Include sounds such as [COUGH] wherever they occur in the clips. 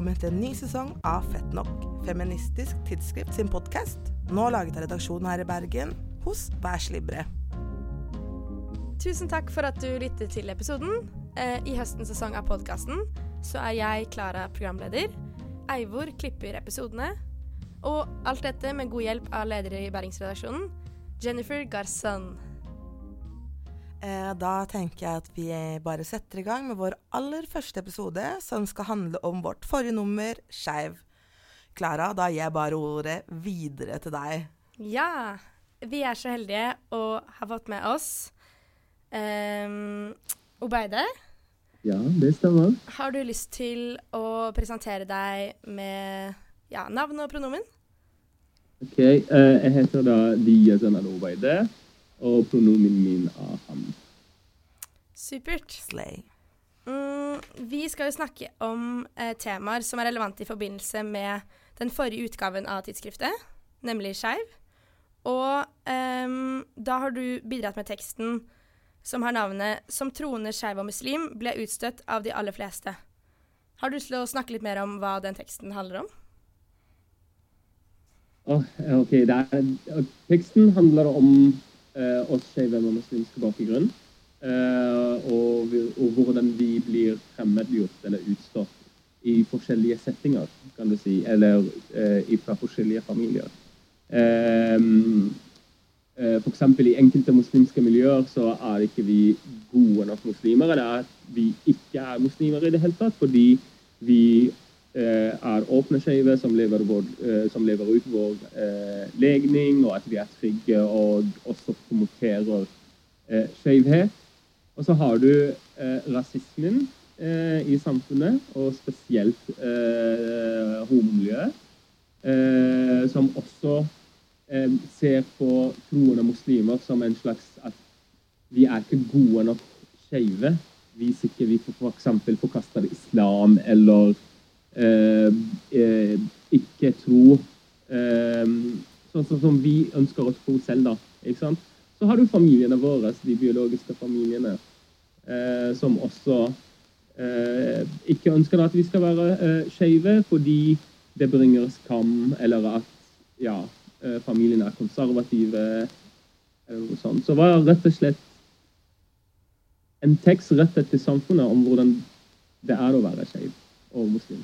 velkommen til en ny sesong av Fett nok, feministisk tidsskrift sin podkast, nå laget av redaksjonen her i Bergen hos Bæslibre. Tusen takk for at du lytter til episoden. Eh, I høstens sesong av podkasten så er jeg Klara programleder. Eivor klipper episodene. Og alt dette med god hjelp av ledere i Bergensredaksjonen, Jennifer Garson. Eh, da tenker jeg at vi bare setter i gang med vår aller første episode, som skal handle om vårt forrige nummer, Skeiv. Klara, da gir jeg bare ordet videre til deg. Ja. Vi er så heldige å ha fått med oss um, Obeide. Ja, det stemmer. Har du lyst til å presentere deg med ja, navn og pronomen? OK. Uh, jeg heter da Dia Zanan Obeide og pronomen min er han. Supert. Slay. Mm, vi skal jo snakke om eh, temaer som er relevante i forbindelse med den forrige utgaven av tidsskriftet, nemlig Skeiv. Og eh, da har du bidratt med teksten som har navnet 'Som troende skeiv og muslim ble utstøtt av de aller fleste'. Har du lyst til å snakke litt mer om hva den teksten handler om? Oh, ok, er, Teksten handler om uh, oss skeive med muslimsk bakgrunn. Og, og, hvordan vi blir fremmedgjort eller utstått i forskjellige settinger, kan du si. Eller eh, fra forskjellige familier. Eh, F.eks. i enkelte muslimske miljøer så er ikke vi gode nok muslimer. Eller at vi ikke er muslimer i det hele tatt, fordi vi Eh, er åpne skeive som, eh, som, lever ut vår eh, legning, og at vi er trygge og også promoterer eh, skeivhet. Og så har du eh, rasismen eh, i samfunnet, og spesielt eh, homomiljøet, som også ser på troende muslimer som en slags at vi er ikke gode nok skeive hvis ikke vi f.eks. forkaster islam eller Eh, eh, ikke tro eh, sånn, som vi ønsker å tro selv, da. Ikke sant? Så har du familiene våre, de biologiske familiene, som også ikke ønsker at vi skal være eh, skeive fordi det bringer skam, eller at ja, familiene er konservative, eller noe sånt. Så var rett og slett en tekst rettet til samfunnet om hvordan det er å være skeiv og muslim.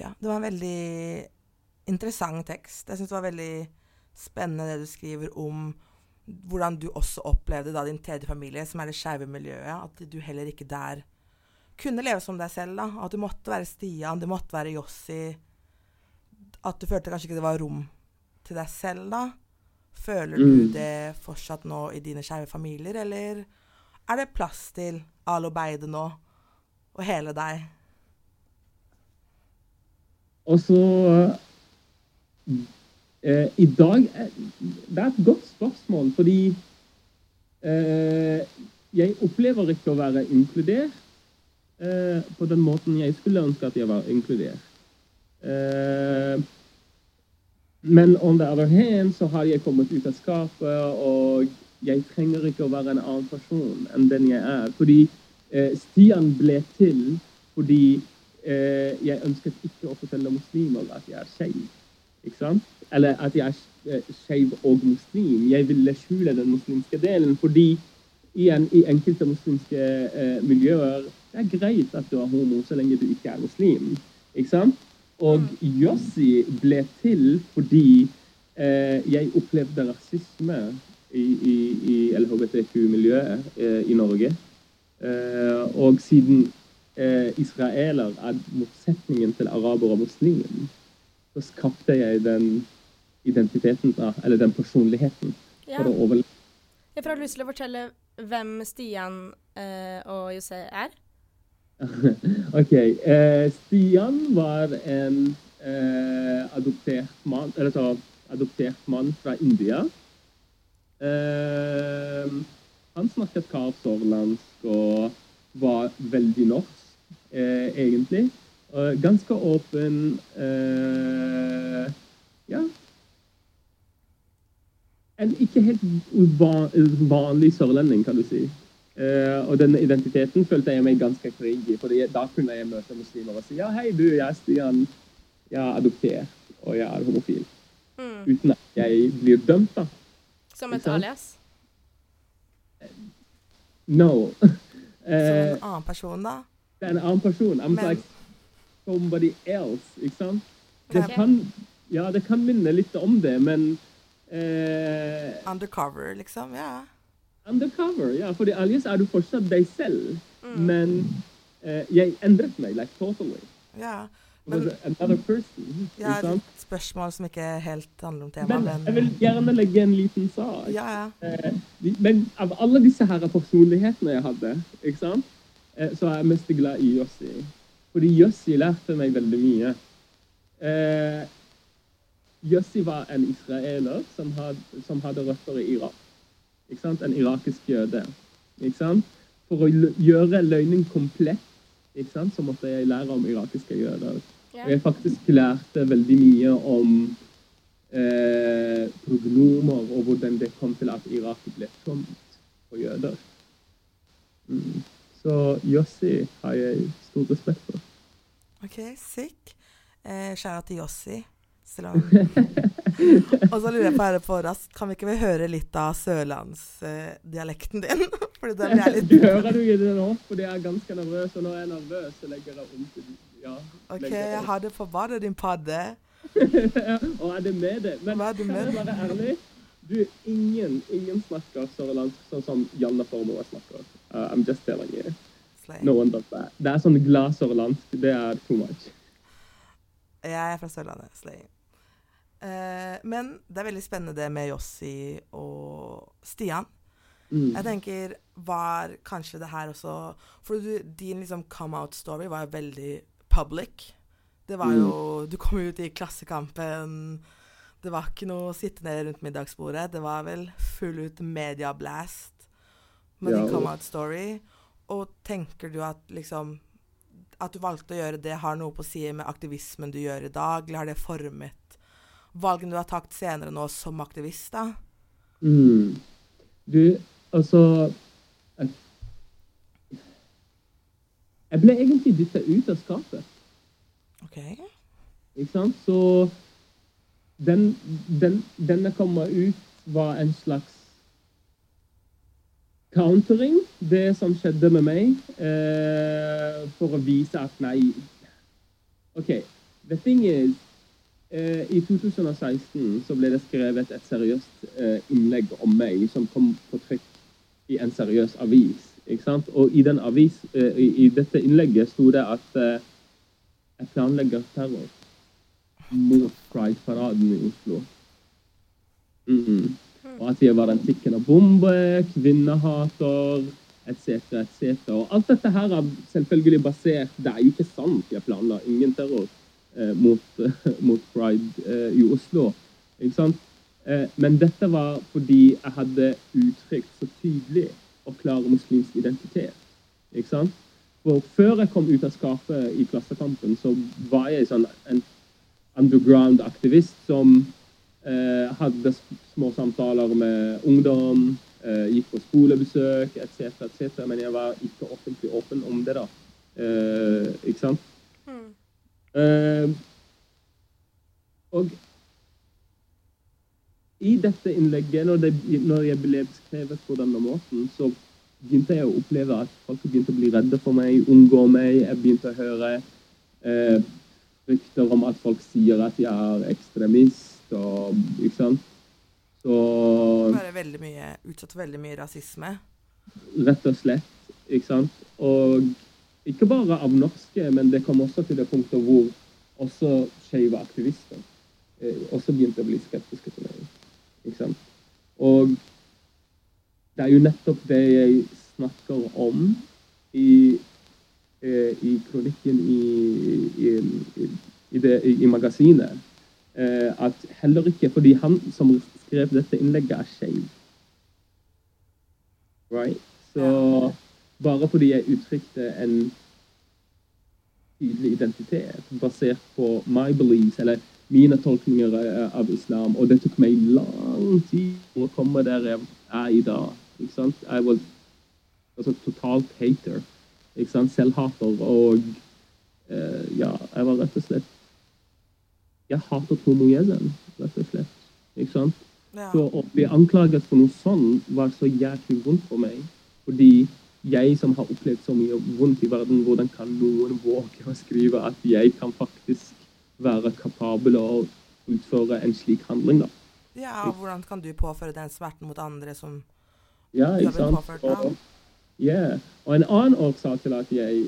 Ja, det var en veldig interessant tekst. Jeg syns det var veldig spennende det du skriver om hvordan du også opplevde da din tredje familie, som er det skeive miljøet, at du heller ikke der kunne leve som deg selv. da, At du måtte være Stian, du måtte være Jossi. At du følte kanskje ikke det var rom til deg selv da. Føler du mm. det fortsatt nå i dine skeive familier, eller er det plass til Alo Beide nå, og hele deg? Og så eh, I dag eh, Det er et godt spørsmål, fordi eh, jeg opplever ikke å være inkludert eh, på den måten jeg skulle ønske at jeg var inkludert. Eh, men on the other hand så har jeg kommet ut av skapet, og jeg trenger ikke å være en annen person enn den jeg er. Fordi eh, Stian ble til fordi eh, jeg ønsket ikke å fortelle muslimer at jeg er skeiv. Ikke sant? Eller at jeg er eh, skeiv og muslim. Jeg ville skjule den muslimske delen fordi igjen, i enkelte muslimske eh, miljøer det er greit at du er homo så lenge du ikke er muslim. Ikke sant? Og Yossi ble til fordi eh, jeg opplevde rasisme i, i, i LHBTQ-miljøet eh, i Norge. Eh, og siden israeler er motsetningen til araber og muslim, så skapte jeg den identiteten, da, eller den personligheten, ja. for å overleve. Jeg får lyst til å fortelle hvem Stian eh, og Jose er. [LAUGHS] OK. Eh, Stian var en eh, adoptert mann, eller så, adoptert mann fra India. Eh, han snakket karsårlandsk og var veldig norsk eh, egentlig. Og ganske åpen eh, Ja. En ikke helt vanlig sørlending, kan du si. Uh, og den identiteten følte jeg meg ganske trygg i. For da kunne jeg møte muslimer og si ja, hei, du, jeg er Stian. Jeg er adoptert, og jeg er homofil. Mm. Uten at jeg blir dømt, da. Som et alias. No. [LAUGHS] Som Eh, en annen person, da. Det er en annen person. I'm Men- like somebody else, ikke sant? Det okay. kan, ja, det kan minne litt om det, men eh, Undercover, liksom. Ja. Undercover, ja. Fordi alias er du fortsatt deg selv. Mm. Men eh, jeg endret meg, like totally. ja. Men another person. jeg har et spørsmål som ikke helt handler om temaet, Men men jeg vil gjerne legge en liten sak. Ja, ja. Eh, men av alle disse her personlighetene jeg hadde, ikke sant? Eh, så er jeg mest glad i Jossi. Fordi Jossi lærte meg veldig mye. Eh, Jossi var en israeler som hadde, som hadde røtter i Irak. Ikke sant? En irakisk jøde. Ikke sant? For å gjøre løgnen komplett, ikke sant? så måtte jeg lære om irakiske jøder. Og jeg faktisk lærte veldig mye om eh, prognomer og hvordan det kom til at Irak ble tomt for jøder. Mm. Så Jossi har jeg stor respekt for. OK, sick. Eh, Skjæra til Jossi. [LAUGHS] Og så lurer jeg på på raskt, kan vi ikke vel høre litt av sørlandsdialekten din? [LAUGHS] Fordi den er litt... Du hører du i det nå, fordi jeg er ganske nervøs, og når jeg er nervøs, så legger jeg om til ja, OK, jeg har det på badet, din padde. [LAUGHS] og er det med det? Men Hva er det kan jeg være ærlig? Du, ingen, ingen snakker sørlandsk sånn som Janne Formoe snakker. Uh, I'm just telling you. Slay. No one does that. Det er sånn glas over land, Det er too much. Jeg er fra Sørlandet. Slay. Uh, men det er veldig spennende det med Jossi og Stian. Mm. Jeg tenker, var kanskje det her også For du, din liksom come out-story var jo veldig public. Det var jo Du kom ut i Klassekampen. Det var ikke noe å sitte ned rundt middagsbordet. Det var vel full ut mediablast med din come out-story. Og tenker du at liksom At du valgte å gjøre det, har noe på å si med aktivismen du gjør i dag? Eller har det formet valgene du har tatt senere nå som aktivist, da? Mm. Du, altså jeg, ble egentlig dytta ut av skapet. OK. Ikke sant? Så den, den, denne jeg ut, var en slags countering, det som skjedde med meg, eh, for å vise at nei OK. The thing is eh, I 2016 så ble det skrevet et seriøst eh, innlegg om meg som kom på trykk i en seriøs avis. Ikke sant? Og i, den avis, eh, i, i dette innlegget sto det at eh, jeg planlegger terror mot Pride-paraden i Oslo. Mhm. Og at jeg var en tikkende bombe, kvinnehater, etc., etc. Og alt dette her er selvfølgelig basert Det er jo ikke sant. Jeg planla ingen terror eh, mot, [LAUGHS] mot Pride eh, i Oslo. Ikke sant? Eh, men dette var fordi jeg hadde uttrykt så tydelig og klar muslimsk identitet. Ikke sant? For før jeg kom ut av skapet i Klassekampen, så var jeg sånn en underground-aktivist som hadde små samtaler med ungdom, eh, gikk på skolebesøk etc., etc., men jeg var ikke offentlig åpen om det, da. Eh, ikke sant? Mm. Eh, og i dette innlegget, når, det, når jeg ble beskrevet på denne måten, så begynte jeg å oppleve at folk begynte å bli redde for meg, unngå meg. Jeg begynte å høre eh, rykter om at folk sier at jeg er ekstremist, og ikke sant. Så Bare veldig mye, utsatt for veldig mye rasisme. rett og slett, ikke sant. Og ikke bare av norske, men det kom også til det punktet hvor også skeive aktivister eh, også begynte å bli skeptiske til meg. Ikke sant? Og det er jo nettopp det jeg snakker om i, eh, i kronikken i, i, i, i, det, i, i magasinet. Eh, at heller ikke fordi han som skrev dette innlegget, er skeiv. Right? Så bare fordi jeg uttrykte en tydelig identitet basert på my beliefs, eller mine tolkninger eh, av islam, og det tok meg lang tid å komme der jeg er i dag. Ikke sant? Jeg var Altså totalt hater. Ikke sant? Selvhater. Og uh, ja, jeg var rett og slett Jeg hatet homojeden, rett og slett. Ikke sant? Ja. Så å bli anklaget for noe sånn var så jæklig vondt for meg. Fordi jeg som har opplevd så mye vondt i verden, hvordan kan noen våge å skrive at jeg kan faktisk være kapabel å utføre en slik handling, da? ja, og hvordan kan du påføre den smerten mot andre som Ja, Du har blitt påført, ja. Og, yeah. og en annen årsak til at jeg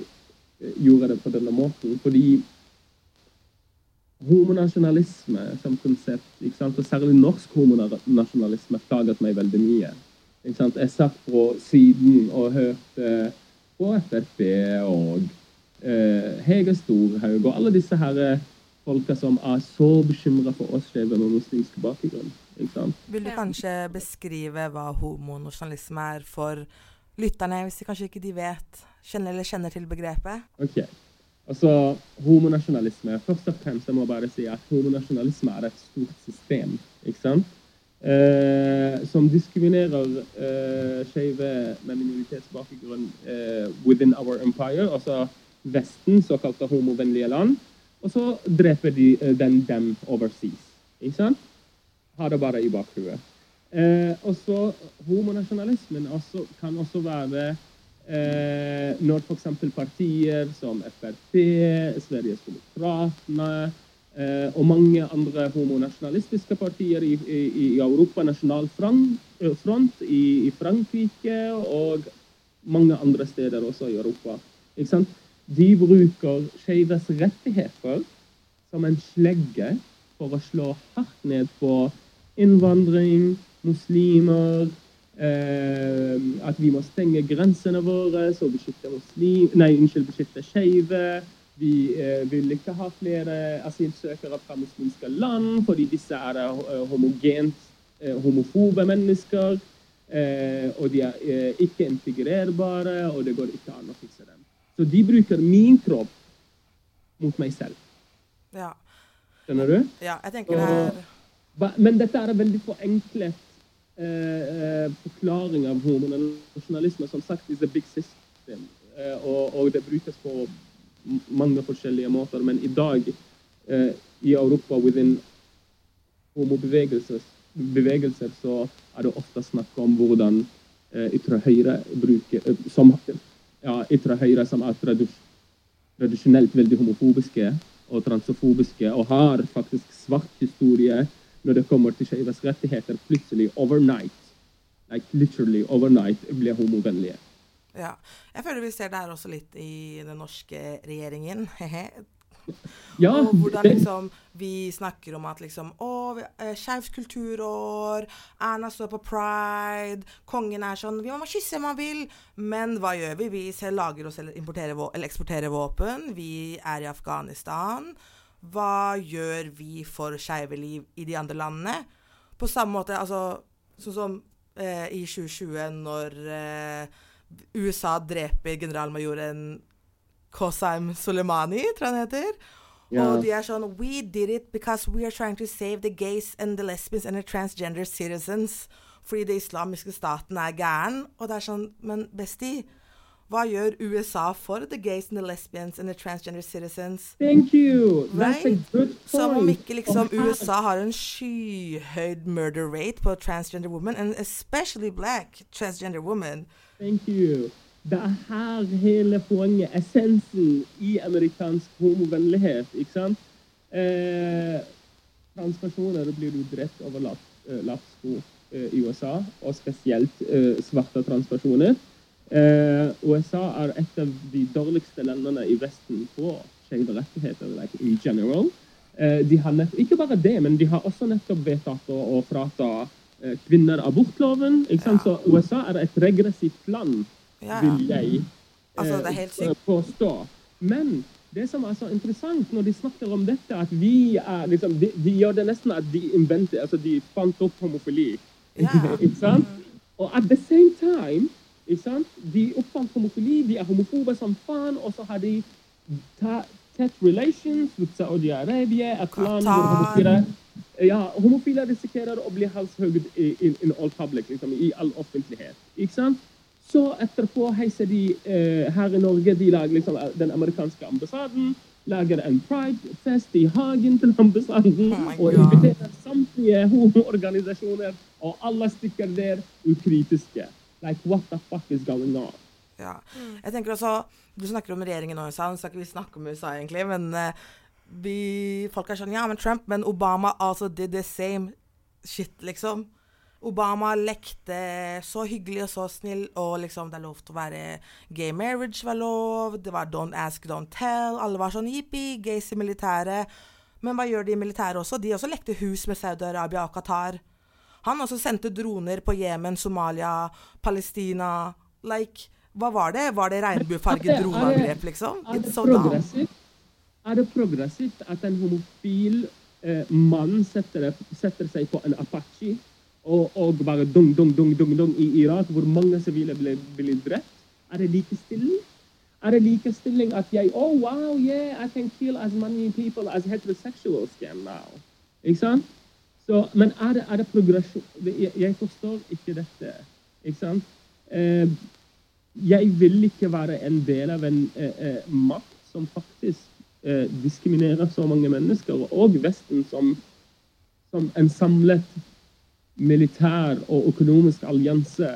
eh, gjorde det på denne måten, fordi homonasjonalisme som konsept, og særlig norsk homonasjonalisme, plaget meg veldig mye. Jeg satt på siden og hørte på FFB og eh, Hege Storhaug og alle disse her eh, folka som er så bekymra for oss skeive med muslimsk bakgrunn. Vil du kanskje beskrive hva homonasjonalisme er for lytterne, hvis de kanskje ikke de vet, kjenner eller kjenner til begrepet? Ok. Altså, homonasjonalisme Først og fremst jeg må bare si at homonasjonalisme er et stort system. ikke sant? Eh, som diskriminerer eh, skeive med minoritetsbakgrunn eh, within our empire, altså Vesten, såkalte homovennlige land. Og så dreper de eh, den dem overseas. Ikke sant? Har det bare i bakhuet. Eh, også, homonasjonalismen også, kan også være når f.eks. partier som Frp, Sveriges Demokratene eh, og mange andre homonasjonalistiske partier i, i, i Europa, Nasjonal Front, eh, i, i Frankrike og mange andre steder også i Europa, de bruker skeives rettigheter som en slegge for å slå hardt ned på innvandring, muslimer, Eh, at vi må stenge grensene våre og beskytte muslim, nei, unnskyld, beskytte skeive. Vi eh, vil ikke ha flere asylsøkere fra muslimske land fordi disse er eh, homogent eh, homofobe mennesker. Eh, og de er eh, ikke integrerbare, og det går ikke an å fikse dem. Så de bruker min kropp mot meg selv. Ja, Skjønner du? ja jeg tenker det er Men dette er veldig forenklet eh, eh, forklaring av homonasjonalisme. Som sagt, is a big system. Eh, og, og det brukes på mange forskjellige måter. Men i dag, eh, i Europa, within homobevegelser, bevegelser, så er det ofte snakk om hvordan eh, ytre høyre bruker eh, som, ja, ytre høyre som er tradisjonelt veldig homofobiske og transofobiske, og har faktisk svart historie når det kommer til skeives rettigheter, plutselig overnight, like literally overnight, ble homovennlige. Ja. Jeg føler vi ser det her også litt i den norske regjeringen. [LAUGHS] Ja, og hvordan liksom vi snakker om at liksom Å, eh, skeivt kulturår, Erna står på pride, kongen er sånn Vi må kysse om man vil. Men hva gjør vi? Vi selv lager oss eller, eller eksporterer våpen. Vi er i Afghanistan. Hva gjør vi for skeive liv i de andre landene? På samme måte, altså Sånn som eh, i 2020, når eh, USA dreper generalmajoren Qosem Soleimani, tror jeg han heter. Yeah. Og de er sånn We did it because we are trying to save the gays and the lesbians and the transgender citizens. Fordi det islamiske staten er gæren. Og det er sånn Men bestie, hva gjør USA for the gays and the lesbians and the transgender citizens? Thank you! That's a good point. Som om ikke liksom USA har en skyhøyd murder rate på transgender women, and especially black transgender women. Thank you. Det er her hele poenget, essensen i amerikansk homovennlighet, ikke sant? Eh, transpersoner blir jo drept over lav, eh, eh, i USA, og spesielt eh, svarte transpersoner. Eh, USA er et av de dårligste landene i Vesten på skeive rettigheter, like in general. Eh, de har nett, ikke bare det, men de har også nettopp vedtatt å, å frata eh, kvinner abortloven. Ja. Så USA er et regressivt land Ja, vil ja. jeg Altså, det er helt sykt. påstå. Men det som er så interessant når de snakker om dette, at vi er liksom, de, de gjør det nesten at de inventer, altså de fant opp homofili. Ja. [LAUGHS] ikke sant? Og at the same time? De oppfant homofili, de er homofobe som faen, og så har de tett relations med Saudi-Arabia, et land hvor homofile ja, homofile risikerer å bli halshugd in, in all public, liksom, i all offentlighet. Ikke sant? Så etterpå heiser de eh, her i Norge de lager liksom eh, den amerikanske ambassaden. Lager en pridefest i hagen til ambassaden Oh og inviterer samtlige homoorganisasjoner. Og alle stikker der ukritiske. Like, what the fuck is going on? Ja. Jeg tenker også, Du snakker om regjeringen og USA. Nå skal ikke vi snakke om USA, egentlig, men uh, vi, folk er sånn Ja, men Trump Men Obama also did the same shit, liksom. Obama lekte så hyggelig og så snill, og liksom det er lov til å være Gay marriage var lov, det var don't ask, don't tell. Alle var sånn jippi, gays i militæret. Men hva gjør de i militæret også? De også lekte hus med Saudi-Arabia og Qatar. Han også sendte droner på Jemen, Somalia, Palestina. Like, hva var det? Var det regnbuefarget droneangrep, liksom? Er det It's so dumb. progressivt, er det progressivt at en homofil eh, mann setter, setter seg på en Apache og, og bare dung, dung, dung, dung, dung i Irak, hvor mange sivile ble, ble drept? Er det likestilling? Er det likestilling at jeg Oh, wow, yeah, I can kill as many people as heterosexuals can now. Ikke sant? Så, men er det, er det progresjon? Jeg, jeg forstår ikke dette. Ikke sant? Eh, jeg vil ikke være en del av en eh, eh, makt som faktisk eh, diskriminerer så mange mennesker, og Vesten som, som en samlet militær og økonomisk allianse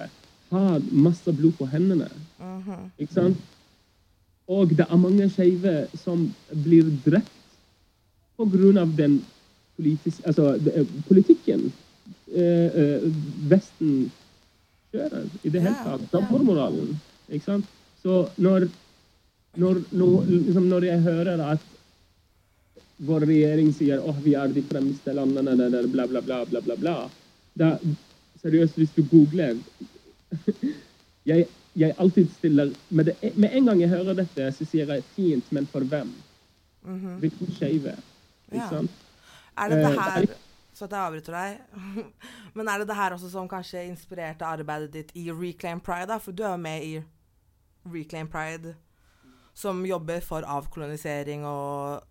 har masse blod på hendene. Mhm. Ikke sant? Og det er mange skeive som blir drept pga. den politis altså, det- politikken eh, eh, Vesten kjører i det hele tatt. Dobbeltmoralen. Ikke sant? Så når, når, når, liksom når jeg hører at vår regjering sier at vi er de fremste landene, der, der, bla, bla, bla, bla, bla, bla. Da, seriøst, hvis du googler [LAUGHS] jeg, jeg alltid stiller med, det, med en gang jeg hører dette, så sier jeg fint, men for hvem? Mhm. Hvilken skeive? Ikke sant? Er det det Eh, her er- Så at jeg avbryter deg. [LAUGHS] Men er det det her også som kanskje inspirerte arbeidet ditt i Reclaim Pride? da? For du er jo med i Reclaim Pride, som jobber for avkolonisering og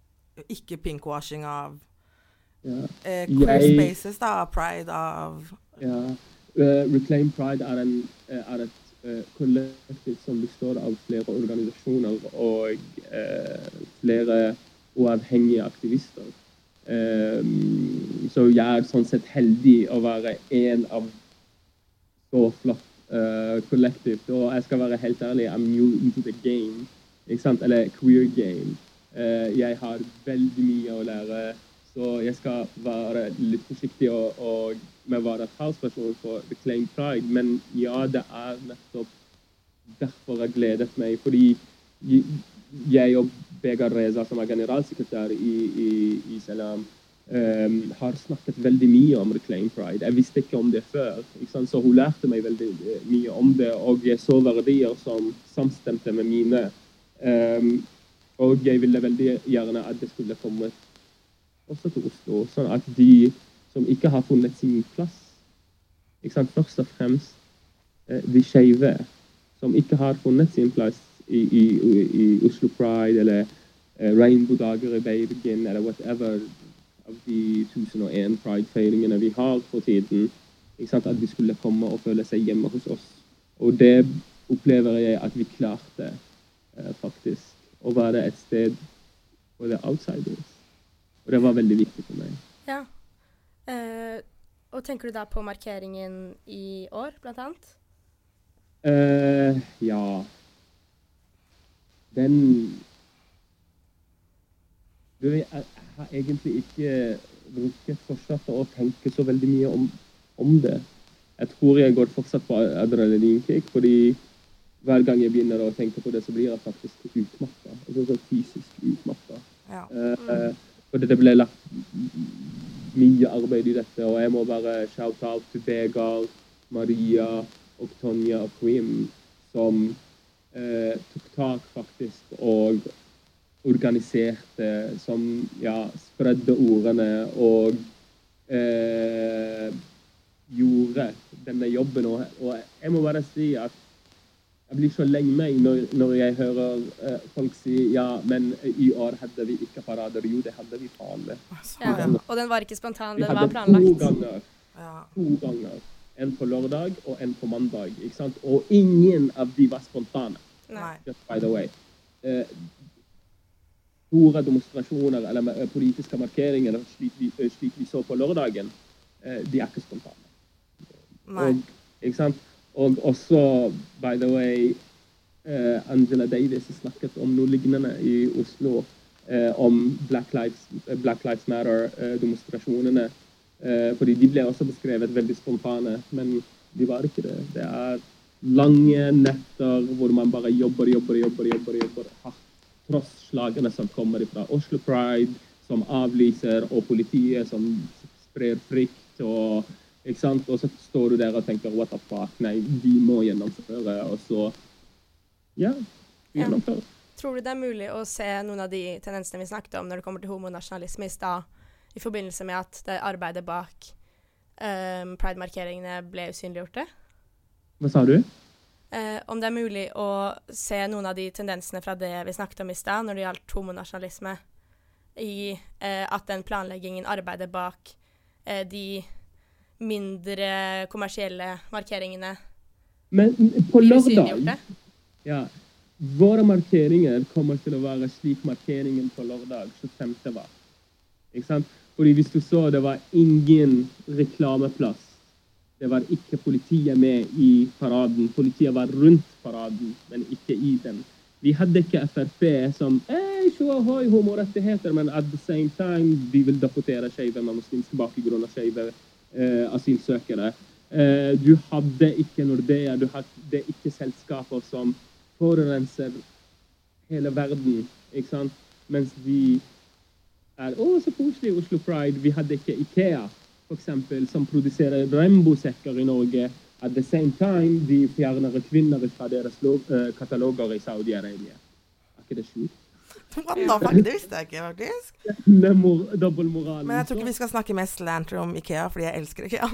ikke pinkwashing av Ja. eh, queer Jeg- spaces, da. Pride av ja. Uh, Reclaim Pride er, en, er et uh, kollektiv som består av flere organisasjoner og uh, flere uavhengige aktivister. Eh, så jeg er sånn sett heldig å være en av så flott eh, kollektivt. Og jeg skal være helt ærlig, I'm new into the game. Ikke sant? Eller queer game. Eh, jeg har veldig mye å lære, så jeg skal være litt forsiktig og, og med å være talsperson for Reclaim Pride. Men ja, det er nettopp derfor jeg gledet meg. Fordi jeg og Begar Reza, som er generalsekretær i, i, i Salam, um, har snakket veldig mye om Reclaim Pride. Jeg visste ikke om det før, så hun lærte meg veldig eh, mye om det. Og jeg så verdier som samstemte med mine. Um, og jeg ville veldig gjerne at det skulle komme også til Oslo, sånn at de som ikke har funnet sin plass, først og fremst eh, de skeive som ikke har funnet sin plass i, i, i Oslo Pride eller eh, Rainbow-dager i Bergen eller whatever av de 1001 Pride-feiringene vi har for tiden. At de skulle komme og føle seg hjemme hos oss. Og det opplever jeg at vi klarte, eh, faktisk. Å være et sted for the outsiders. Og det var veldig viktig for meg. Ja. Eh, og tenker du da på markeringen i år, blant annet? Eh, ja Den Du, jeg, har egentlig ikke brukt fortsatt å tenke så veldig mye om, om det. Jeg tror jeg går fortsatt på adrenalinkick, fordi hver gang jeg begynner å tenke på det, så blir jeg faktisk utmatta. Altså så fysisk utmatta. Ja. Mm. fordi det ble lagt mye arbeid i dette, og jeg må bare shout-out til Vegard, Maria og Tonja og Quim, som eh, tok tak faktisk og organiserte, som ja, spredde ordene og eh, gjorde denne jobben. Og, og jeg må bare si at jeg blir så lei meg når, når jeg hører eh, folk si ja, men i år hadde vi ikke parader. Jo, det hadde vi faen meg. Ja. Og den var ikke spontan, den hadde planlagt. to ganger. To ganger. En på lørdag og en på mandag. ikke sant? Og ingen av de var spontane. Nei. Just by the way. Eh, store demonstrasjoner eller med, eh, politiske markeringer slik vi, eh, slik vi så på lørdagen, eh, de er ikke spontane. Nei. Og, ikke sant? og også, by the way, eh, Angela Davis snakket om noe lignende i Oslo. Eh, om Black Lives, Black Lives Matter-demonstrasjonene. Eh, fordi de ble også beskrevet veldig spontane, men de var ikke det. Det er lange netter hvor man bare jobber, jobber, jobber, jobber, jobber hardt. Tross slagene som kommer fra Oslo Pride, som avlyser, og politiet som sprer frykt. og ikke sant? Og så står du der og tenker what the fuck, nei, vi må gjennomføre. Og så ja, vi Ja. gjennomfører. Tror du det er mulig å se noen av de tendensene vi snakket om når det kommer til homonasjonalisme i stad, i forbindelse med at det arbeidet bak um, pride-markeringene ble usynliggjorte? Hva sa du? Uh, om det er mulig å se noen av de tendensene fra det vi snakket om i stad, når det gjaldt homonasjonalisme, i uh, at den planleggingen, arbeidet bak uh, de mindre kommersielle markeringene Men på lørdag? Ja. Våre markeringer kommer til å være slik markeringen på lørdag 25. var. Ikke sant? Fordi hvis du så, det var ingen reklameplass. Det var ikke politiet med i paraden. Politiet var rundt paraden, men ikke i den. Vi hadde ikke Frp som «Ei, sjå, hoi, homorettigheter, men at the same time vi vil deportere skeive med muslimsk bakgrunn og skeive eh, asylsøkere. Eh, du hadde ikke Nordea, du hadde ikke selskaper som forurenser hele verden, ikke sant? Mens vi er Å, så koselig, Oslo Pride. Vi hadde ikke Ikea, eksempel, som produserer regnbuesekker i Norge. At the same time, de fjerner kvinner fra deres eh, kataloger i Saudi-Arabia. Er ikke det sjukt? What the fuck? Det visste jeg ikke, faktisk. Dobbeltmoralen. Men jeg tror ikke vi skal snakke mest slanter om Ikea, fordi jeg elsker Ikea.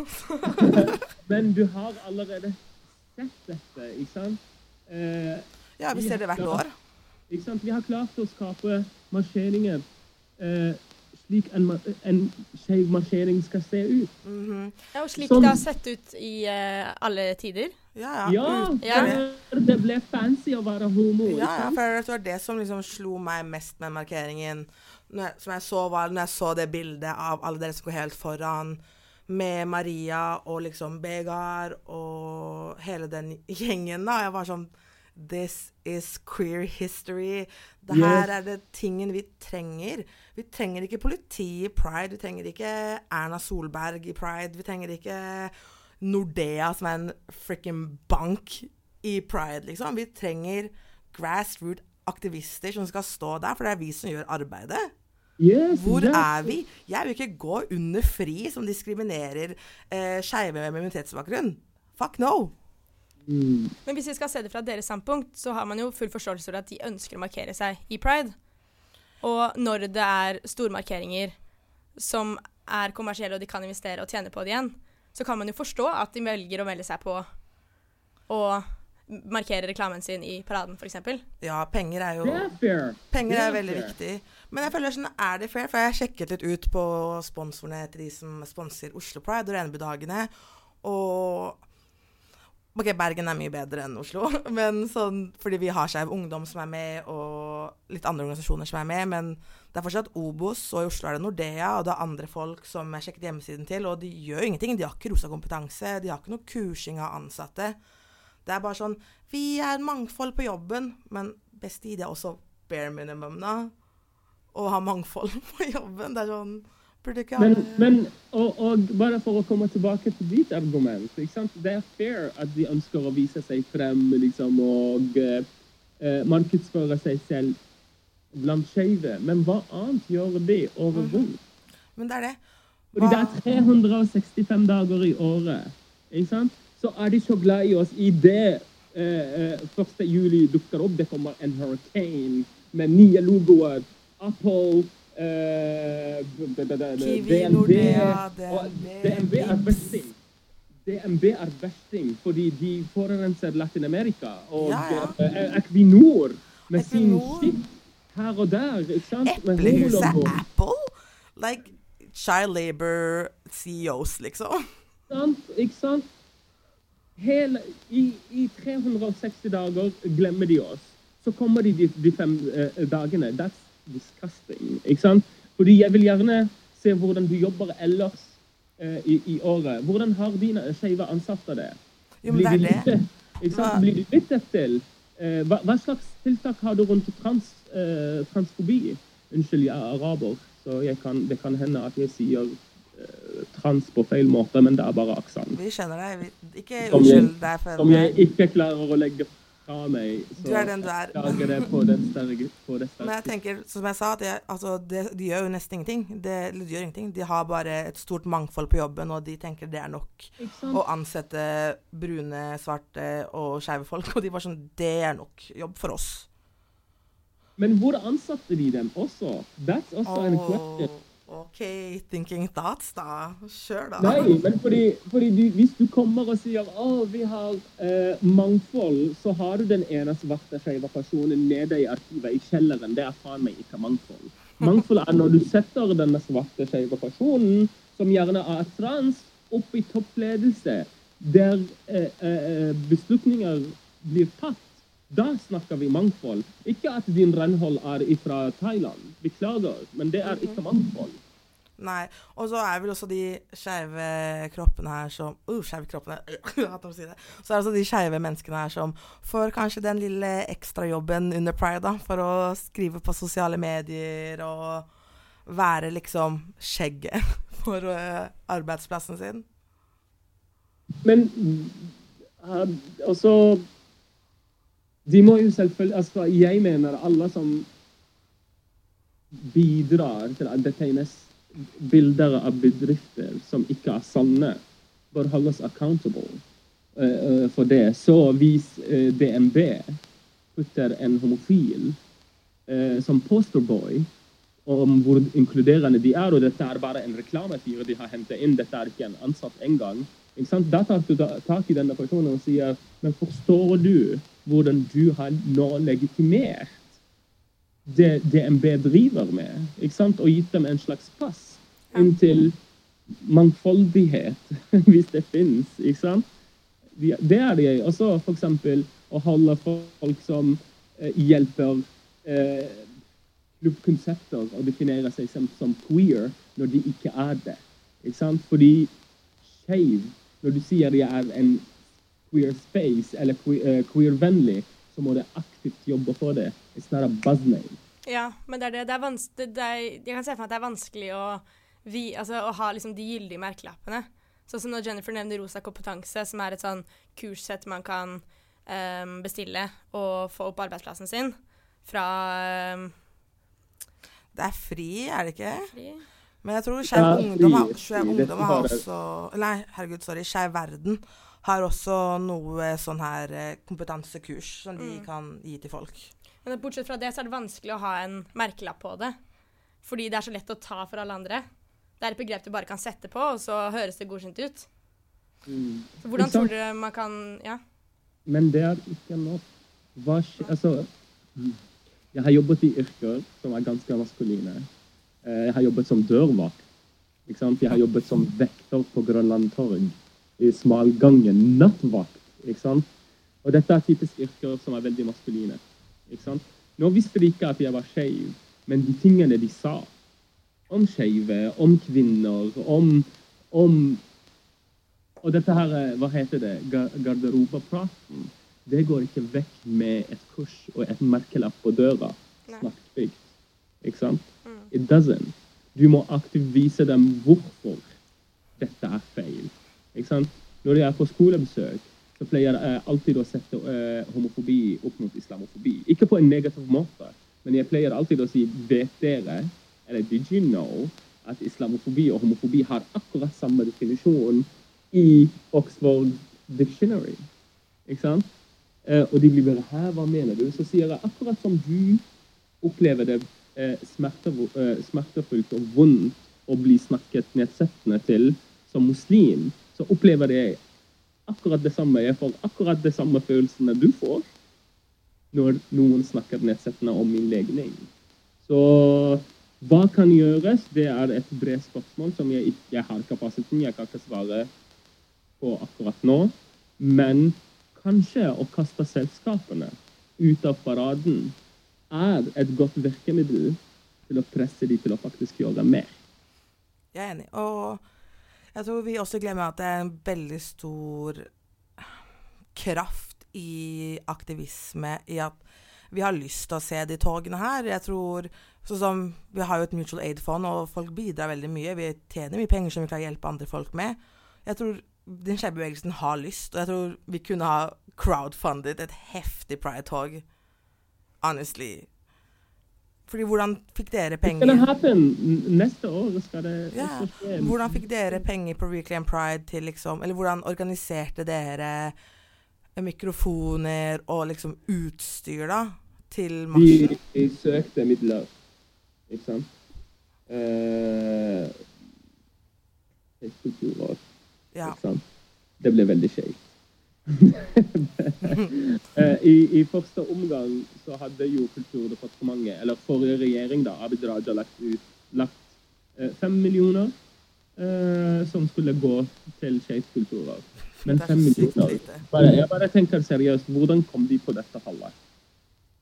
[LAUGHS] Men du har allerede sett dette, ikke sant? Eh, Ja, vi ser det hvert år. Ikke sant? Vi har klart å skape marsjeringer slik en, en skeiv skal se ut. Mhm. Ja, og slik Som, det har sett ut i eh, alle tider. Ja, ja. Ja, for det ble fancy å være homo. Ja, ja, for det var det som liksom slo meg mest med markeringen. Når jeg, som jeg så var når jeg så det bildet av alle dere som går helt foran, med Maria og liksom Begar og hele den gjengen, da. Jeg var sånn This is queer history. Det her Yes. er det tingen vi trenger. Vi trenger ikke politi i pride. Vi trenger ikke Erna Solberg i pride. Vi trenger ikke Nordea, som er en frikken bank i pride, liksom. Vi trenger grassroot-aktivister som skal stå der, for det er vi som gjør arbeidet. Yes, Hvor yes. er vi? Jeg vil ikke gå under FRI, som diskriminerer eh, skeive med minoritetsbakgrunn. Fuck no! Mm. Men hvis vi skal se det fra deres standpunkt, så har man jo full forståelse for at de ønsker å markere seg i pride. Og når det er stormarkeringer som er kommersielle, og de kan investere og tjene på det igjen, så kan man jo forstå at de velger å melde seg på og markere reklamen sin i paraden, f.eks. Ja, penger er jo er. Penger er veldig viktig. Men jeg føler sånn, er det fair? For jeg har sjekket litt ut på sponsorene til de som sponser Oslo Pride og Renebudagene. Og OK, Bergen er mye bedre enn Oslo, [LAUGHS] men sånn, fordi vi har Skeiv Ungdom som er med, og litt andre organisasjoner som er med. Men det er fortsatt Obos, og i Oslo er det Nordea, og det er andre folk som jeg sjekket hjemmesiden til, og de gjør ingenting. De har ikke rosa kompetanse, de har ikke noe kursing av ansatte. Det er bare sånn Vi er mangfold på jobben, men best i det er også bare minimum, da. Å ha mangfold [LAUGHS] på jobben. Det er sånn Men, men og, og bare for å komme tilbake til ditt argument. Det er fair at de ønsker å vise seg frem liksom, og eh, eh, markedsføre seg selv blant skeive. Men hva annet gjør de året rundt? Men det er det. Fordi det er 365 dager i året. Ikke sant? Så er de så glad i oss i det eh, eh, 1. juli dukker opp. Det kommer en hurricane med nye logoer. Apple, eh, DNB DNB, DNB er besting. DNB er besting fordi de forurenser Latin-Amerika. Og ja. eh, Equinor med sin skip her og der. ikke sant? Eplehuset. Apple? Like child labor CEOs, liksom. sant? Ikke sant? hele, i, I 360 dager glemmer de oss. Så kommer de de, de fem eh, dagene. That's disgusting. Ikke sant? Fordi jeg vil gjerne se hvordan du jobber ellers eh, i, i året. Hvordan har dine skeive ansatte det? Jo, men det er det. Blir du lyttet til? Eh, hva, hva slags tiltak har du rundt trans, eh, transfobi? Unnskyld, jeg er araber, så jeg kan, det kan hende at jeg sier eh, trans på feil måte, men det er bare aksent. Vi kjenner deg. Vi, ikke unnskyld deg for Som jeg ikke klarer å legge fra meg. Så Du er den du er. lager det på den sterke, Men jeg tenker, som jeg sa, jeg, altså, det, de gjør jo nesten ingenting. Det, de gjør ingenting. De har bare et stort mangfold på jobben, og de tenker det er nok å ansette brune, svarte og skeive folk. Og de var sånn Det er nok jobb for oss. Men hvor ansatte de dem også? That's also an question. OK, thinking thoughts, da. Kjør, da. Nei, men fordi, fordi du, hvis du kommer og sier å, vi har eh, mangfold, så har du den ene svarte skeive personen nede i arkivet i kjelleren. Det er faen meg ikke mangfold. Mangfold er når du setter denne svarte skeive personen, som gjerne er trans, opp i toppledelse, der eh, eh, beslutninger blir tatt. Da snakker vi mangfold. Ikke at din renhold er fra Thailand. Beklager, men det er ikke mangfold. Nei. Og så er vel også de skeive kroppene her som uh, Skeive kroppene [LAUGHS] si det. Så er det også de skeive menneskene her som får kanskje den lille ekstrajobben under pride, da, for å skrive på sosiale medier og være liksom skjegget [LAUGHS] for uh, arbeidsplassen sin. Men uh, altså De må jo selvfølgelig altså, Jeg mener alle som bidrar til at det tegnes bilder av bedrifter som ikke er sanne, bør holdes accountable uh, for det. Så hvis uh, DNB putter en homofil som posterboy om hvor inkluderende de er, og dette er bare en reklamefyr de har hentet inn, dette er ikke en ansatt engang. Da tar du tak i denne personen og sier men forstår du hvordan du har nå legitimert det DNB driver med, og gitt dem en slags pass inntil mangfoldighet, [LAUGHS] hvis det sant? Det er det. Også f.eks. å holde folk som eh, hjelper eh, klubbkonsepter å definere seg som, som queer når de ikke er det. Ikke sant? Fordi skeiv, når du sier de er en queer space eller eh, queer-vennlig, så må du aktivt jobbe for det. It's not a buzz name. Ja, men det er det. det, er det, det er, jeg kan se for meg at det er vanskelig å, vi, altså, å ha liksom, de gyldige merkelappene. Sånn som når Jennifer nevner Rosa kompetanse, som er et sånn kurssett man kan um, bestille og få opp arbeidsplassen sin fra um, Det er fri, er det ikke? Fri. Men jeg tror Skeiv Ja, Ungdom, har- Ungdom har også Nei, herregud, sorry. Skeiv Verden har også noe sånn her eh, kompetansekurs som de Mm. kan gi til folk. Men bortsett fra det så er det vanskelig å ha en merkelapp på det. Fordi det er så lett å ta for alle andre. Det er et begrep du bare kan sette på, og så høres det godkjent ut. Så hvordan tror dere man kan Ja. Men det er ikke nok. Hva skjer altså, jeg har jobbet i yrker som er ganske maskuline. Eh, Jeg har jobbet som dørvakt. Ikke sant? Jeg har jobbet som vekter på Grønland torg. Smalgangen. Nattvakt. Ikke sant? Og dette er typisk yrker som er veldig maskuline. Ikke sant? Nå visste de ikke at jeg var skeiv, men de tingene de sa om skeive, om kvinner, om, om og dette her, eh, hva heter det, Ga- garderobepraten, det går ikke vekk med et kurs og et merkelapp på døra. Snakkbygd. Ikke sant? Mm. It doesn't. Du må aktivt vise dem hvorfor dette er feil. Når jeg er på skolebesøk, så pleier jeg alltid å sette uh, homofobi opp mot islamofobi. Ikke på en negativ måte, men jeg pleier alltid å si vet dere, eller did you know, at islamofobi og homofobi har akkurat samme definisjon i Oxford Dictionary. Ikke sant? Uh, og de blir bare Hæ, hva mener du? Så sier jeg akkurat som du opplever det uh, eh, smertefullt og vondt å bli snakket nedsettende til som muslim, så opplever jeg akkurat det samme. Jeg får akkurat de samme følelsene du får når noen snakker nedsettende om min legning. Så hva kan gjøres? Det er et bredt spørsmål som jeg ikke har kapasiteten. Jeg kan ikke svare på akkurat nå. Men kanskje å kaste selskapene ut av paraden er et godt virkemiddel til å presse de til å faktisk gjøre mer. Jeg er enig. Og jeg tror vi også glemmer at det er en veldig stor kraft i aktivisme i at vi har lyst til å se de togene her. Jeg tror sånn som Vi har jo et mutual aid-fond, og folk bidrar veldig mye. Vi tjener mye penger som vi klarer å hjelpe andre folk med. Jeg tror den skeive har lyst, og jeg tror vi kunne ha crowdfundet et heftig pride-tog. Honestly. Fordi hvordan fikk dere penger? Neste år skal det Ja, skje. Hvordan fikk dere penger på Reclaim Pride til liksom Eller hvordan organiserte dere mikrofoner og liksom utstyr, da? Til Vi, marsjen? vi søkte midler, ikke sant? Eh, kulturår, Ja. ikke sant? Det ble veldig skjevt. [LAUGHS] Eh, I, I første omgang så hadde jo Kulturdepartementet, eller forrige regjering, da, Abid Raja, lagt ut lagt eh, fem millioner eh, som skulle gå til skeivkulturer. Men fem millioner bare, Jeg bare tenker seriøst, hvordan kom de på dette tallet?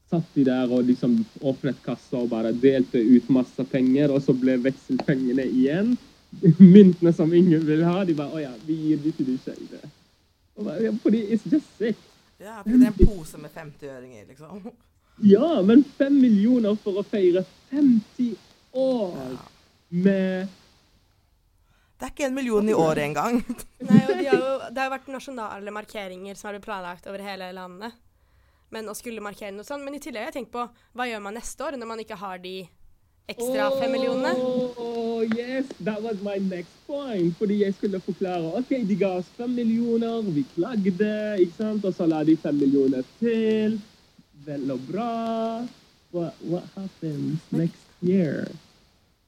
Satt de der og liksom åpnet kassa og bare delte ut masse penger, og så ble vekselpengene igjen? [LAUGHS] Myntene som ingen vil ha, de bare Å ja, vi gir de til de skeive. Fordi it's just sick. Ja, fordi det er en pose med 50-øringer, liksom. Ja, men fem millioner for å feire 50 år Ja. med Det er ikke en million i året engang. [LAUGHS] Nei, og de har jo, det har jo vært nasjonale markeringer som har blitt planlagt over hele landet. Men å skulle markere noe sånt. Men i tillegg har jeg tenkt på hva gjør man neste år når man ikke har de ekstra fem millionene? Oh, yes, that was my next point. Fordi jeg skulle forklare OK, de ga oss fem millioner, vi klagde, ikke sant? Og så la de fem millioner til. Vel og bra. What, what happens next year?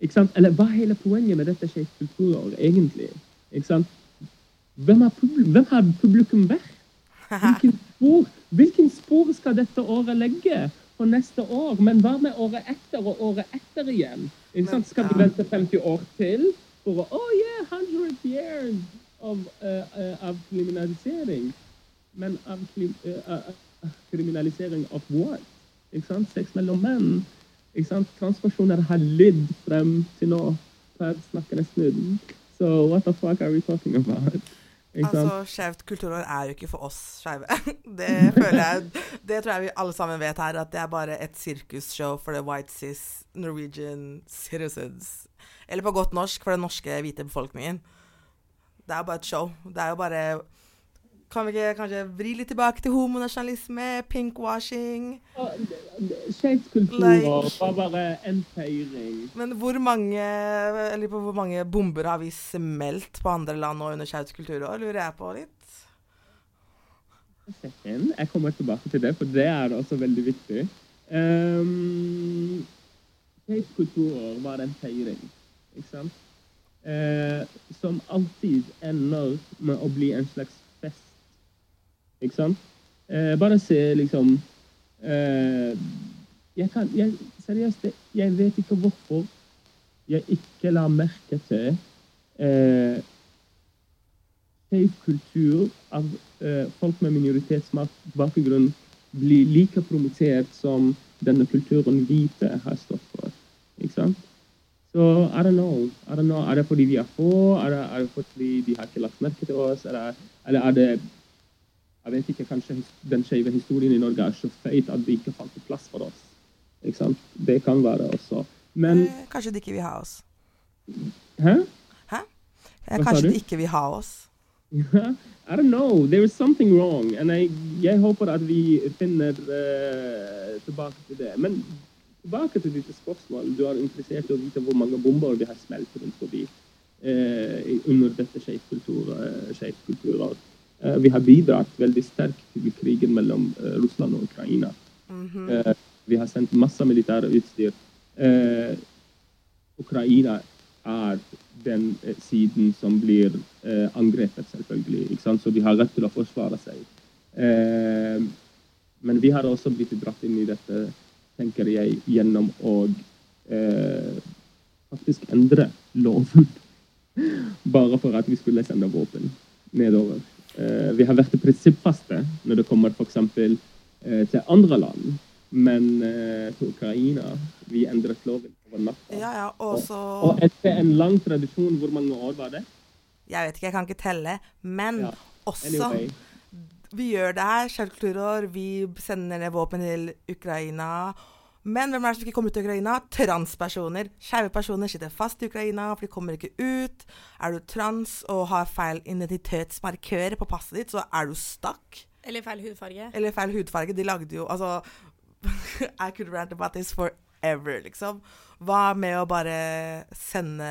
Ikke sant? Eller hva er hele poenget med dette Skeivt kulturår, egentlig? Ikke sant? Hvem har, hvem har publikum vært? [LAUGHS] Hvilken spor, hvilken spor skal dette året legge for neste år? Men hva med året etter og året etter igjen? Sant? Skal vi vente 50 år til for å Oh yeah, 100 years of, uh, uh, av kriminalisering. Men av uh, kriminalisering av what? Ikke sant? Sex mellom menn. Ikke sant? Transpersoner har lidd frem til nå. Per snakkende snudd. So what the fuck are we talking about? Altså, Skjevt kulturår er jo ikke for oss skeive. [LAUGHS] Det føler jeg Det tror jeg vi alle sammen vet her, at det er bare et sirkusshow for the white cis Norwegian citizens. Eller på godt norsk for den norske hvite befolkningen. Det er bare et show. Det er jo bare Kan vi ikke kanskje vri litt tilbake til homonasjonalisme, pinkwashing? Skeivkultur like, var bare en feiring. Men hvor mange Eller på hvor mange bomber har vi smelt på andre land nå under Skeivt kulturår, lurer jeg på litt. Jeg kommer tilbake til det, for det er også veldig viktig. Um, Skeivt kulturår var en feiring, ikke sant? Uh, som alltid ender med å bli en slags. Ikke sant? Eh, bare se liksom eh, jeg kan, jeg, Seriøst, jeg vet ikke hvorfor jeg ikke la merke til eh, kultur av eh, folk med minoritetsbakgrunn blir like promotert som denne kulturen hvite har stått for. Ikke sant? Så I don't know. I don't know. Er det fordi vi er få? Er det, er det fordi de har ikke lagt merke til oss? Eller, eller er det Jeg vet ikke, kanskje den skeive historien i Norge er så feit at det ikke fant plass for oss. Ikke sant? Det kan være også. Men Eh, kanskje de ikke vil ha oss. Hæ? Eh, Hva sa kanskje de ikke vil ha oss. I don't know. There is something wrong. And jeg, jeg håper at vi finner uh, tilbake til det. Men tilbake til ditt spørsmål. Du er interessert i å vite hvor mange bomber vi har smelt rundt forbi uh, under dette skeivt eh, vi har bidratt veldig sterkt til krigen mellom eh, Russland og Ukraina. Mhm. Eh, vi har sendt masse militære utstyr. Ukraina er den siden som blir angrepet, selvfølgelig. Så de har rett til å forsvare seg. Men vi har også blitt dratt inn i dette, tenker jeg, gjennom å faktisk endre loven. [LAUGHS] Bare for at vi skulle sende våpen nedover. Eh, vi har vært prinsippfaste når det kommer f.eks. Eh, til andre land. Men eh, til Ukraina vi endret loven over natta. Ja, ja, og så Og etter en lang tradisjon, hvor mange år var det? Jeg vet ikke, jeg kan ikke telle. Men Ja, også Anyway. Vi gjør det her, skjellkulturår. Vi sender våpen til Ukraina. Men hvem er det som ikke kommer ut til Ukraina? Transpersoner. Skeive personer sitter fast i Ukraina, for de kommer ikke ut. Er du trans og har feil identitetsmarkør på passet ditt, så er du stuck. Eller feil hudfarge. Eller feil hudfarge. De lagde jo Altså [LAUGHS] I could rant about this forever, liksom. Hva med å bare sende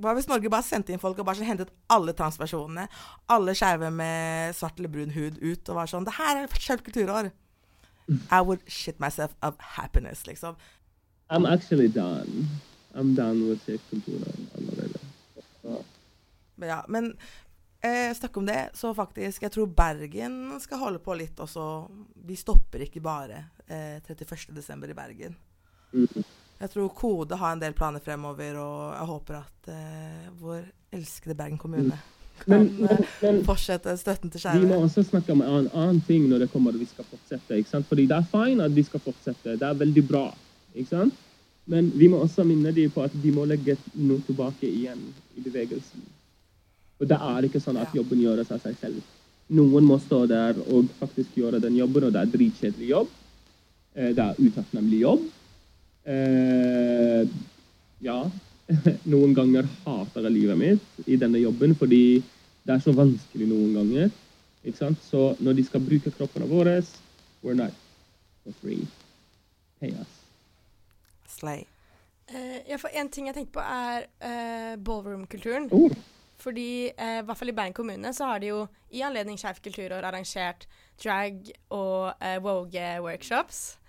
Hva hvis Norge bare sendte inn folk og bare så hentet alle transpersonene, alle skeive med svart eller brun hud ut, og var sånn Det her er skjevt kulturår. I would shit myself of happiness, liksom. I'm actually done. I'm done with kulturen allerede. Så, Men ja, men eh, snakk om det, så faktisk Jeg tror Bergen skal holde på litt også. Vi stopper ikke bare eh, 31.12. i Bergen. mm. Jeg tror Kode har en del planer fremover, og jeg håper at eh, vår elskede Bergen kommune kan Men, men, eh, men fortsette støtten til vi må også snakke om en annen ting når det kommer vi skal fortsette. ikke sant? Fordi det er fint at de skal fortsette. Det er veldig bra. ikke sant? Men vi må også minne dem på at de må legge noe tilbake igjen i bevegelsen. Og det er ikke sånn at jobben gjøres av seg selv. Noen må stå der og faktisk gjøre den jobben, og det er dritkjedelig jobb. Eh, Det er utakknemlig jobb. Eh, ja. [LAUGHS] Noen ganger hater jeg livet mitt i denne jobben fordi det er så vanskelig noen ganger. Ikke sant? Så når de skal bruke kroppene våre, we're not for free. Pay us. Slay. Uh, ja, for en ting jeg tenkte på, er uh, ballroom-kulturen. Oh, Fordi uh, i hvert fall i Bergen kommune så har de jo i anledning Skeivt kulturår arrangert drag- og uh, woge-workshops.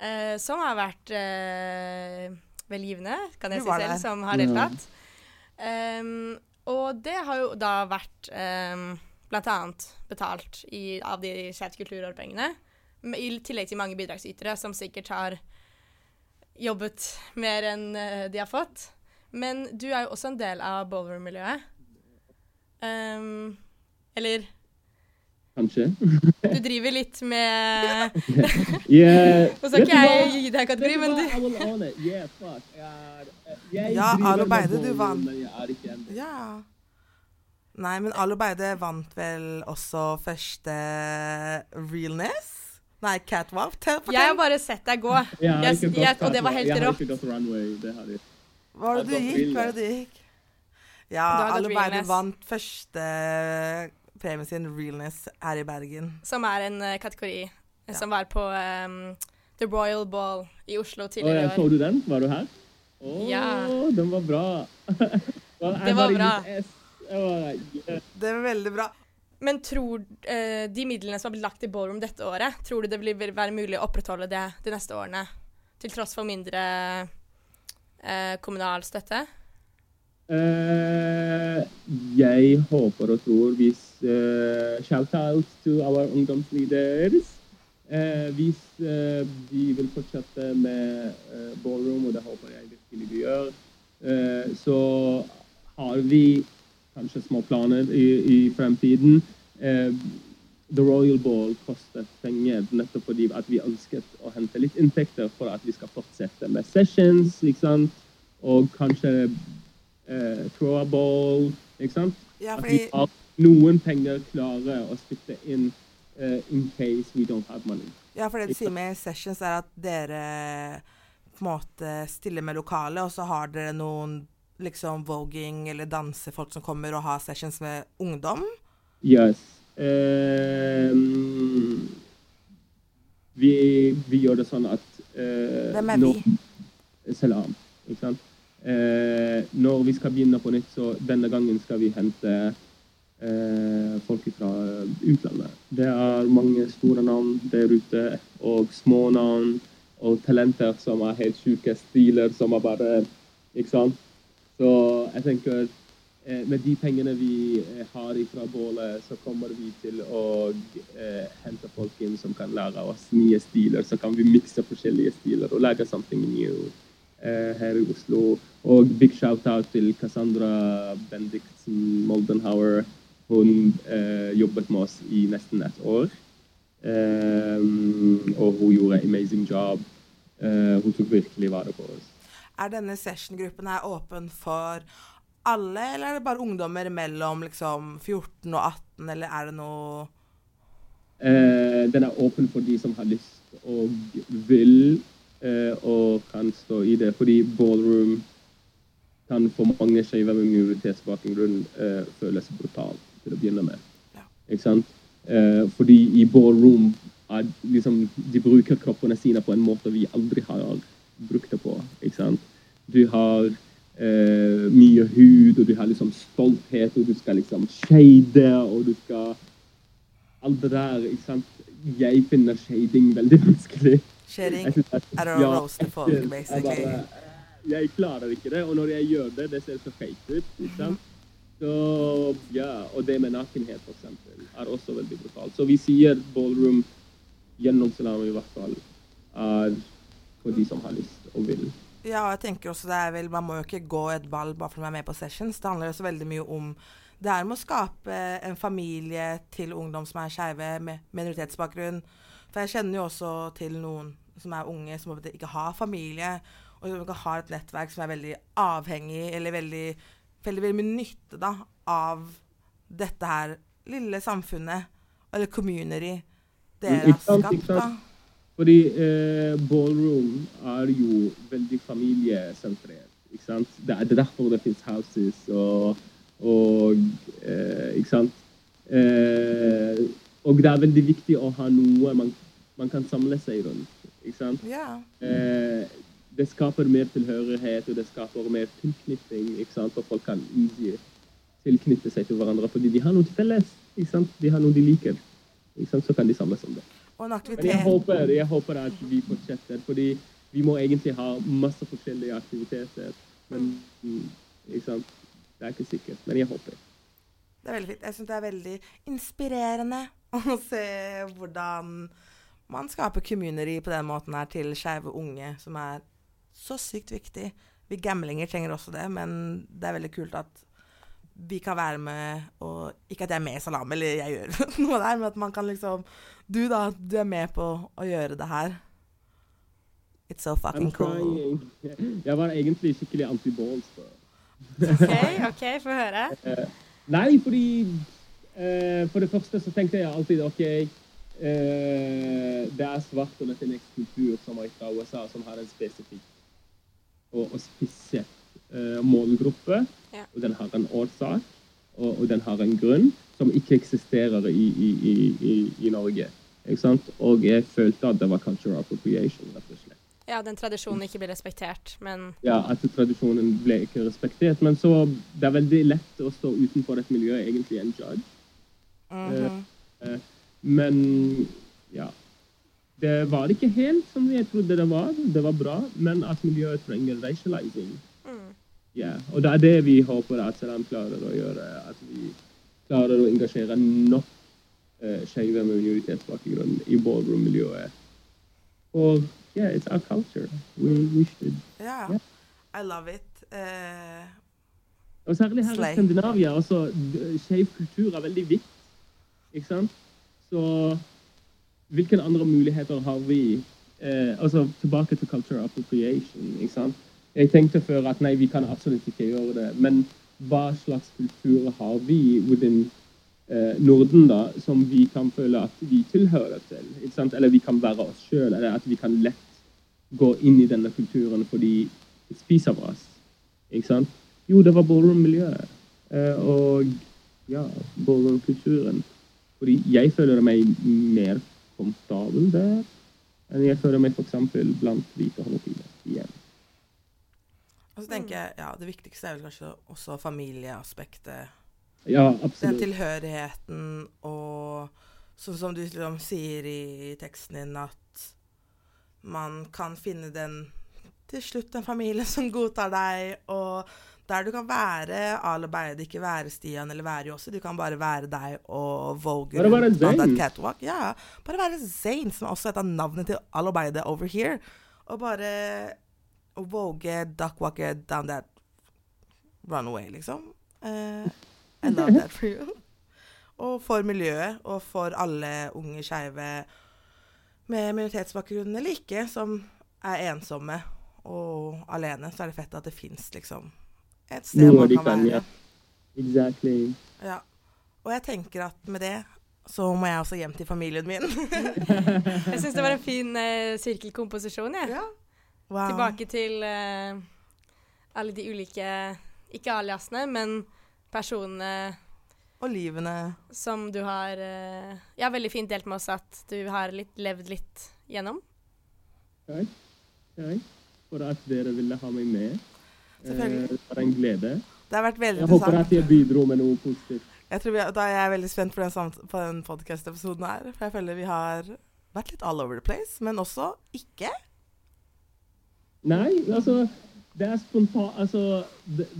Eh, som har vært veldig givende, kan jeg si selv, der. som har deltatt. deltatt. Um, og det har jo da vært um, blant annet betalt i, av de Skeivt kulturår-pengene. I tillegg til mange bidragsytere som sikkert har jobbet mer enn eh, de har fått. Men du er jo også en del av ballroom-miljøet. Um, eller kanskje. du driver litt med [LAUGHS] Yeah. Nå skal ikke jeg gi deg kategori, men du. Yeah, fuck. Jeg er, jeg Ja, driver Alo Beide, du vant. Men jeg er ikke en Ja. Nei, men Alo Beide vant vel også første realness? Nei, catwalk. Jeg har bare sett deg gå. Jeg Jeg- og det var helt Jeg har rått. ikke gått runway. Det har jeg. Hva var det du gikk? Hva var det du gikk? Ja, Alo Beide vant første premien sin, realness, her i Bergen. Som er en uh, kategori ja. som var på um, The Royal Ball i Oslo tidligere i år. så du den? Var du her? Å, Ja. den var bra. [LAUGHS] Well, Det var bra. Det var, yeah. Det veldig bra. Men tror uh, de midlene som har blitt lagt i ballroom dette året, tror du det vil være mulig å opprettholde det de neste årene? Til tross for mindre uh, kommunal støtte? Uh, jeg håper og tror hvis Shout out to our ungdomsleaders. Eh, hvis eh, de vil fortsette med eh, ballroom, og det håper jeg virkelig de gjør, eh, så har vi kanskje små planer i, i fremtiden. Eh, The Royal Ball kostet penger nettopp fordi vi ønsket å hente litt inntekter for at vi skal fortsette med sessions, sant? og kanskje eh, throw a ball, ikke sant? Ja, At vi fordi har noen penger klare å spytte inn uh, in case we don't have money. Ja, for det du sier med sessions, er at dere på en måte stiller med lokale, og så har dere noen liksom voging eller dansefolk som kommer og har sessions med ungdom. Yes. Um, vi, vi gjør det sånn at uh, Hvem er vi? Salam. Ikke sant? Eh, når vi skal begynne på nytt, så denne gangen skal vi hente eh, folk fra utlandet. Det er mange store navn der ute, og små navn, og talenter som er helt sjuke, stiler som er bare Ikke sant? Så jeg tenker eh, med de pengene vi eh, har fra bålet, så kommer vi til å eh, hente folk inn som kan lære oss nye stiler. Så kan vi mikse forskjellige stiler og lage something new her i Oslo. Og big shout-out til Cassandra Bendiksen Moldenhauer. Hun eh, jobbet med oss i nesten et år. Eh, og hun gjorde en amazing job. Eh, hun tok virkelig vare på oss. Er denne session-gruppen her åpen for alle, eller er det bare ungdommer mellom liksom 14 og 18, eller er det noe Eh, den er åpen for de som har lyst og vil eh, og kan stå i det. Fordi ballroom kan for mange skeive med minoritetsbakgrunn eh, føles brutalt til å begynne med. Ja. Ikke sant? Eh, fordi i ballroom er liksom, de bruker kroppene sine på en måte vi aldri har brukt det på. Ikke sant? Du har eh, mye hud, og du har liksom stolthet, og du skal liksom shade, og du skal Alt det der, ikke sant. Jeg finner shading veldig [LAUGHS] vanskelig. Det er å ja, roaste folk, basically. Jeg, bare, jeg klarer ikke det, og når jeg gjør det, det ser så fake ut. sant? Så ja, Og det med nakenhet, for eksempel, er også veldig brutalt. Så vi sier ballroom gjennom Salam i hvert fall er for de som har lyst og vil. Ja, og jeg tenker også det er vel Man må jo ikke gå et ball bare fordi man er med på sessions. Det handler også veldig mye om det er med å skape en familie til ungdom som er skeive med minoritetsbakgrunn. For jeg kjenner jo også til noen som er unge som ikke har familie, og som ikke har et nettverk som er veldig avhengig, eller veldig, veldig, veldig mye nytte da, av dette her lille samfunnet, eller community, dere har skapt. da. Fordi eh, ballroom er jo veldig familiesentrert. ikke sant? Det er derfor det fins houses og, og eh, Ikke sant? Eh, og det er veldig viktig å ha noe man, man kan samle seg rundt. Ikke sant? Ja. Eh, det skaper mer tilhørighet, og det skaper mer tilknytning. ikke sant? Og folk kan easy tilknytte seg til hverandre fordi de har noe felles. ikke sant? De har noe de liker. ikke sant? Så kan de samles om det. Men jeg håper, jeg håper at vi fortsetter, fordi vi må egentlig ha masse forskjellige aktiviteter. Men ikke sant? det er ikke sikkert. Men jeg håper. Det er veldig fint. Jeg syns det er veldig inspirerende [LAUGHS] å se hvordan man skaper community på den måten her til skeive unge, som er så sykt viktig. Vi gamlinger trenger også det, men det er veldig kult at vi kan være med og Ikke at jeg er med i Salam, eller jeg gjør [LAUGHS] noe der, men at man kan liksom Du, da. Du er med på å gjøre det her. It's so fucking cool. [LAUGHS] Jeg var egentlig skikkelig anti-balls. OK, ok, få høre. [LAUGHS] Nei, fordi uh, For det første så tenkte jeg alltid OK eh, Det er svart og latinx kultur som er fra USA, som har en spesifikk og, og spesiell eh, målgruppe. Ja. Og den har en årsak, og, og den har en grunn, som ikke eksisterer i, i, i, i, i Norge. Og jeg følte at det var cultural appropriation, rett og slett. Ja, den tradisjonen ikke blir respektert, men Ja, at tradisjonen ble ikke respektert. Men så det er veldig lett å stå utenfor et miljø, egentlig en judge. Mhm. Eh, Men ja. Det var ikke helt som jeg trodde det var. Det var bra, men at miljøet trenger racializing. mm. Ja, og det er det vi håper at Salam klarer å gjøre. At vi klarer å engasjere nok uh, skeive med minoritetsbakgrunn i ballroom-miljøet. Og yeah, it's our culture. We, we should. Ja. Ja. I love it. Eh, Og særlig her i Skandinavia. altså, Skeiv kultur er veldig viktig. Ikke sant? Så hvilke andre muligheter har vi? Eh, altså, Tilbake til culture appropriation. ikke sant? Jeg tenkte før at nei, vi kan absolutt ikke gjøre det. Men hva slags kultur har vi within eh, Norden da, som vi kan føle at vi tilhører til? ikke sant? Eller vi kan være oss sjøl, eller at vi kan lett gå inn i denne kulturen fordi det spiser av oss. Ikke sant? Jo, det var ballroom-miljøet. Eh, og ja, ballroom-kulturen. Fordi jeg føler meg mer komfortabel der enn jeg føler meg f.eks. blant hvite homofile. Igjen. og så tenker jeg, ja, Det viktigste er vel kanskje også familieaspektet. Ja, absolutt. Den tilhørigheten og sånn som du liksom sier i teksten din, at man kan finne den til slutt en familie som godtar deg, og der du kan være Ale ikke være Stian eller være Jossi. Du kan bare være deg og vogue Bare være catwalk. Ja, bare være Zane, som er også et av navnene til Alabeide over here. Og bare vogue, duckwalker down that runaway, liksom. Uh, I love that for you. og for miljøet, og for alle unge skeive med minoritetsbakgrunn eller ikke, som er ensomme og alene, så er det fett at det fins liksom et sted Noe man kan kan, være. ja. Exactly. Ja. Og jeg tenker at med det så må jeg også hjem til familien min. [LAUGHS] Jeg syns det var en fin eh, sirkelkomposisjon, jeg. ja. Wow. Tilbake til eh, alle de ulike Ikke aliasene, men personene Og livene. som du har eh, Ja, veldig fint delt med oss at du har litt, levd litt gjennom. Takk. Takk for at dere ville ha meg med. Selvfølgelig. Eh, Det var en glede. Det har vært veldig Jeg håper at jeg bidro med noe positivt. Jeg tror vi, da er jeg veldig spent på den, på den podkast-episoden her. For jeg føler vi har vært litt all over the place, men også ikke. Nei, altså det er spontan, altså,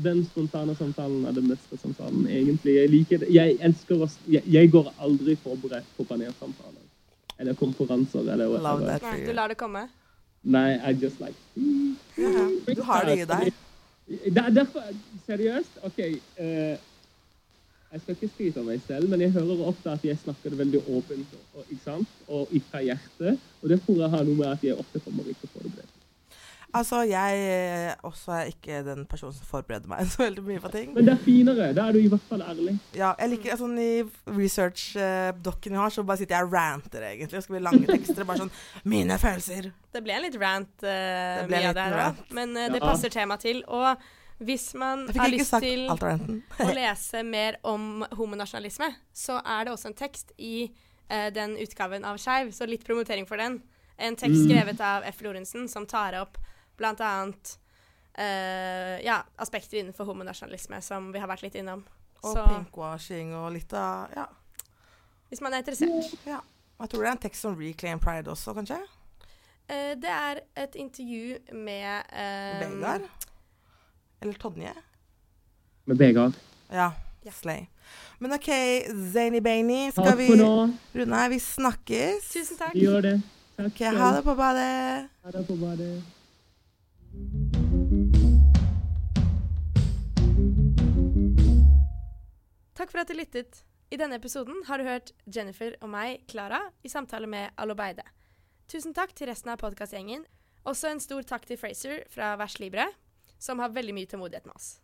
Den spontane samtalen er det beste samtalen, egentlig. Jeg liker det. Jeg elsker å jeg, jeg går aldri forberedt på panelsamtaler. Eller konferanser, eller Love that Nei, du lar det komme. Nei, I just like Ja, du har det i deg. Er derfor Seriøst? OK. eh, jeg skal ikke skryte av meg selv, men jeg hører ofte at jeg snakker veldig åpent og, ikke sant? og fra hjertet. Og det tror jeg har noe med at jeg ofte kommer ikke forberedt. Altså, jeg eh, også er ikke den personen som forbereder meg [LAUGHS] så veldig mye på ting. Men det er finere. Da er du i hvert fall ærlig. Ja, jeg liker sånn I research-dokken vi har, så bare sitter jeg og ranter, egentlig. Og skriver lange tekster. Bare sånn Mine følelser. Det ble en litt rant, uh, Det ble mye en av det her òg. Men uh, det passer temaet til. Og hvis man har lyst til å lese mer om homonasjonalisme, så er det også en tekst i uh, den utgaven av Skeiv, så litt promotering for den. En tekst Mm. skrevet av F. Lorentzen som tar opp blant annet eh, ja, aspekter innenfor homonasjonalisme som vi har vært litt innom. Og Så pinkwashing og litt av Ja. hvis man er interessert. ja. Jeg tror det er en tekst om Reclaim Pride også, kanskje? Eh, det er et intervju med eh, Vegard? Eller Tonje? Med Vegard. Ja. Ja. Slay. Men OK, Zany Bainy, skal vi runde her? Vi snakkes. Tusen takk. Vi gjør det. Takk OK, ha det på badet. Ha det på badet. Takk for at du lyttet. I denne episoden har du hørt Jennifer og meg, Klara, i samtale med Alobeide. Tusen takk til resten av podkastgjengen. Også en stor takk til Fraser fra Vers Libre, som har veldig mye tålmodighet med oss.